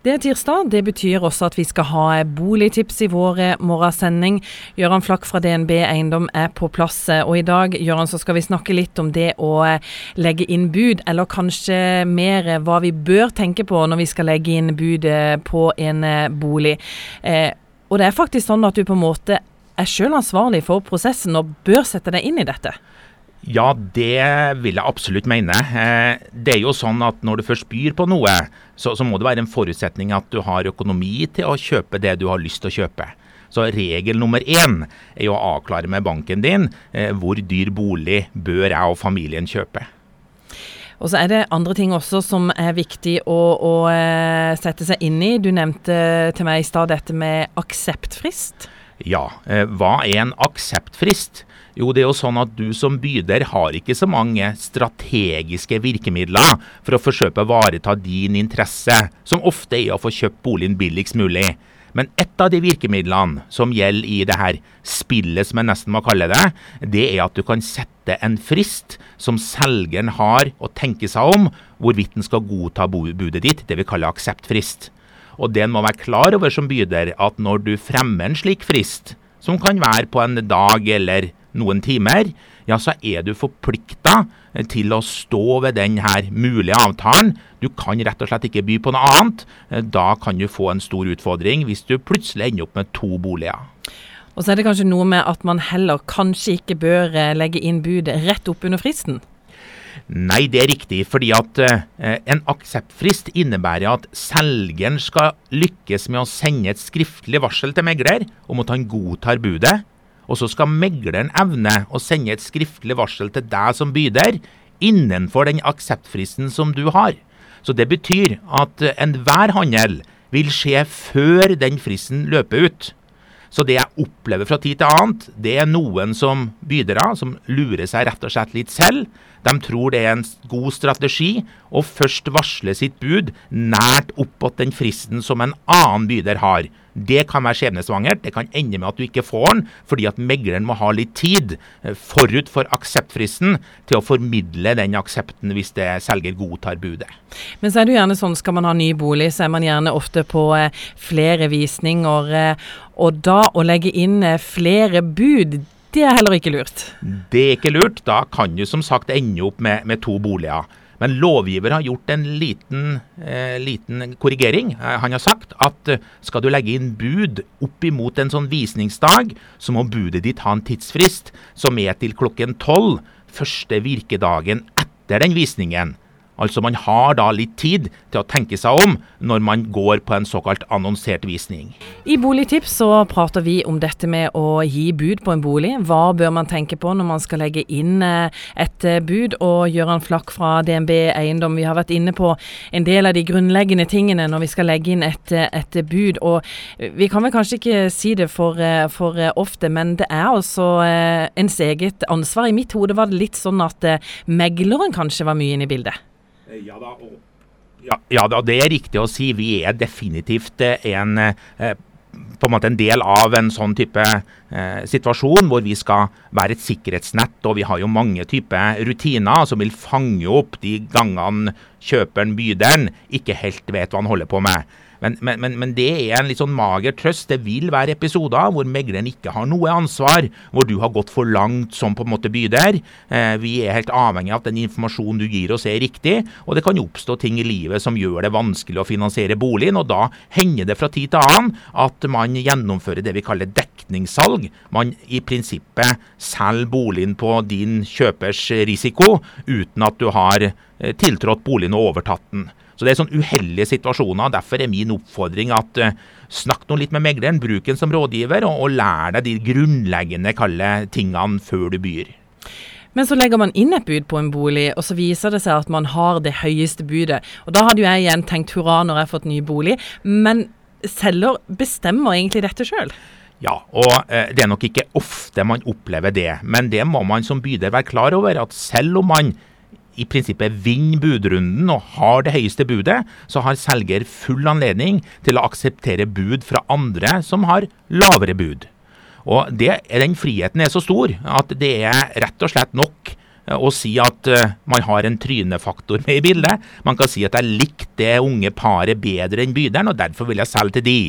Det er tirsdag. Det betyr også at vi skal ha boligtips i vår morgensending. Gøran Flakk fra DNB Eiendom er på plass. Og i dag Gjøran, så skal vi snakke litt om det å legge inn bud, eller kanskje mer hva vi bør tenke på når vi skal legge inn bud på en bolig. Eh, og det er faktisk sånn at du på en måte er sjøl ansvarlig for prosessen og bør sette deg inn i dette. Ja, det vil jeg absolutt mene. Eh, det er jo sånn at når du først byr på noe, så, så, må det være en forutsetning at du har økonomi til å kjøpe det du har lyst til å kjøpe. Så regel nummer én er jo å avklare med banken din eh, hvor dyr bolig bør jeg og familien kjøpe. Og så er det andre ting også som er viktig å, å eh, sette seg inn i. Du nevnte til meg i stad dette med akseptfrist. Ja, hva er en akseptfrist? Jo, det er jo sånn at du som byder har ikke så mange strategiske virkemidler for å forsøke å ivareta din interesse, som ofte er å få kjøpt boligen billigst mulig. Men ett av de virkemidlene som gjelder i det her spillet, som jeg nesten må kalle det, det er at du kan sette en frist som selgeren har å tenke seg om hvorvidt den skal godta budet ditt, det vi kaller akseptfrist. Og det en må være klar over som byder, at når du fremmer en slik frist, som kan være på en dag eller noen timer, ja, så er du forplikta til å stå ved denne mulige avtalen. Du kan rett og slett ikke by på noe annet. Da kan du få en stor utfordring hvis du plutselig ender opp med to boliger. Og så er det kanskje noe med at man heller kanskje ikke bør eh, legge inn budet rett opp under fristen? Nei, det er riktig. Fordi at eh, en akseptfrist innebærer at selgeren skal lykkes med å sende et skriftlig varsel til megler om at han godtar budet. Og så skal megleren evne å sende et skriftlig varsel til deg som byder, innenfor den akseptfristen som du har. Så det betyr at enhver handel vil skje før den fristen løper ut. Så det jeg opplever fra tid til annet, det er noen som bydere som lurer seg rett og slett litt selv. De tror det er en god strategi å først varsle sitt bud nært oppåt den fristen som en annen byder har. Det kan være skjebnesvangert. Det kan ende med at du ikke får den, fordi at megleren må ha litt tid eh, forut for akseptfristen til å formidle den aksepten hvis det selger godtar budet. Men så er det jo gjerne sånn, skal man ha ny bolig, så er man gjerne ofte på eh, flere visninger. Eh, og da å legge inn flere bud, det er heller ikke lurt. Det er ikke lurt. Da kan du som sagt ende opp med, med to boliger. Men lovgiver har gjort en liten, eh, liten, korrigering. Eh, han har sagt at eh, skal du legge inn bud opp imot en sånn visningsdag, så må budet ditt ha en tidsfrist som er til klokken tolv første virkedagen etter den visningen. Altså man har da litt tid til å tenke seg om når man går på en såkalt annonsert visning. I Boligtips så prater vi om dette med å gi bud på en bolig. Hva bør man tenke på når man skal legge inn eh, et eh, bud? Og Gøran Flakk fra DNB Eiendom, vi har vært inne på en del av de grunnleggende tingene når vi skal legge inn et, eh, et bud. Og vi kan vel kanskje ikke si det for, for ofte, men det er altså ens eget ansvar. I mitt hode var det litt sånn at megleren kanskje var mye inne i bildet. Eh, ja da, og, ja, ja det er riktig å si. Vi er definitivt eh, en eh, på en måte en del av en sånn type eh, situasjon hvor vi skal være et sikkerhetsnett. Og vi har jo mange typer rutiner som vil fange opp de gangene kjøperen, byderen, ikke helt vet hva han holder på med. Men, men, men, men, det er en litt sånn mager trøst. Det vil være episoder hvor megleren ikke har noe ansvar, hvor du har gått for langt som på en måte byder. Eh, vi er helt avhengig av at den informasjonen du gir oss er riktig, og det kan oppstå ting i livet som gjør det vanskelig å finansiere boligen. og Da hender det fra tid til annen at man gjennomfører det vi kaller dekningssalg. Man i prinsippet selger boligen på din kjøpers risiko uten at du har eh, tiltrådt boligen og overtatt den. Så det er sånn uheldige situasjoner. Derfor er min oppfordring at uh, snakk nå litt med megleren, bruk den som rådgiver, og, og lær deg de grunnleggende kalle tingene før du byr. Men så legger man inn et bud på en bolig, og så viser det seg at man har det høyeste budet. Og da hadde jo jeg igjen tenkt hurra når jeg har fått ny bolig, men selger bestemmer egentlig dette sjøl. Ja, og eh, det er nok ikke ofte man opplever det, men det må man som byder være klar over. At selv om man i prinsippet vinner budrunden og har det høyeste budet, så har selger full anledning til å akseptere bud fra andre som har lavere bud. Og det, Den friheten er så stor at det er rett og slett nok å si at man har en trynefaktor med i bildet. Man kan si at jeg likte det unge paret bedre enn byderen, og derfor vil jeg selge til de.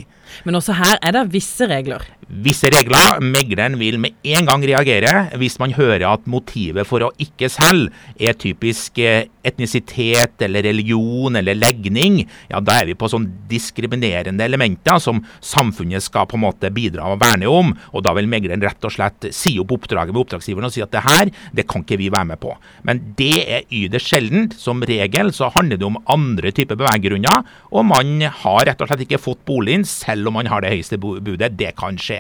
Men også her er det visse regler. Visse regler. Megleren vil med en gang reagere hvis man hører at motivet for å ikke selge er typisk eh, etnisitet eller religion eller legning. Ja, Da er vi på sånn diskriminerende elementer som samfunnet skal på en måte bidra og verne om. og Da vil megleren rett og slett si opp oppdraget med oppdragsgiveren og si at det her, det kan ikke vi være med på. Men det er ytterst sjeldent. Som regel så handler det om andre typer beveggrunner, og man har rett og slett ikke fått boligen selv selv om man har det høyeste budet. Det kan skje.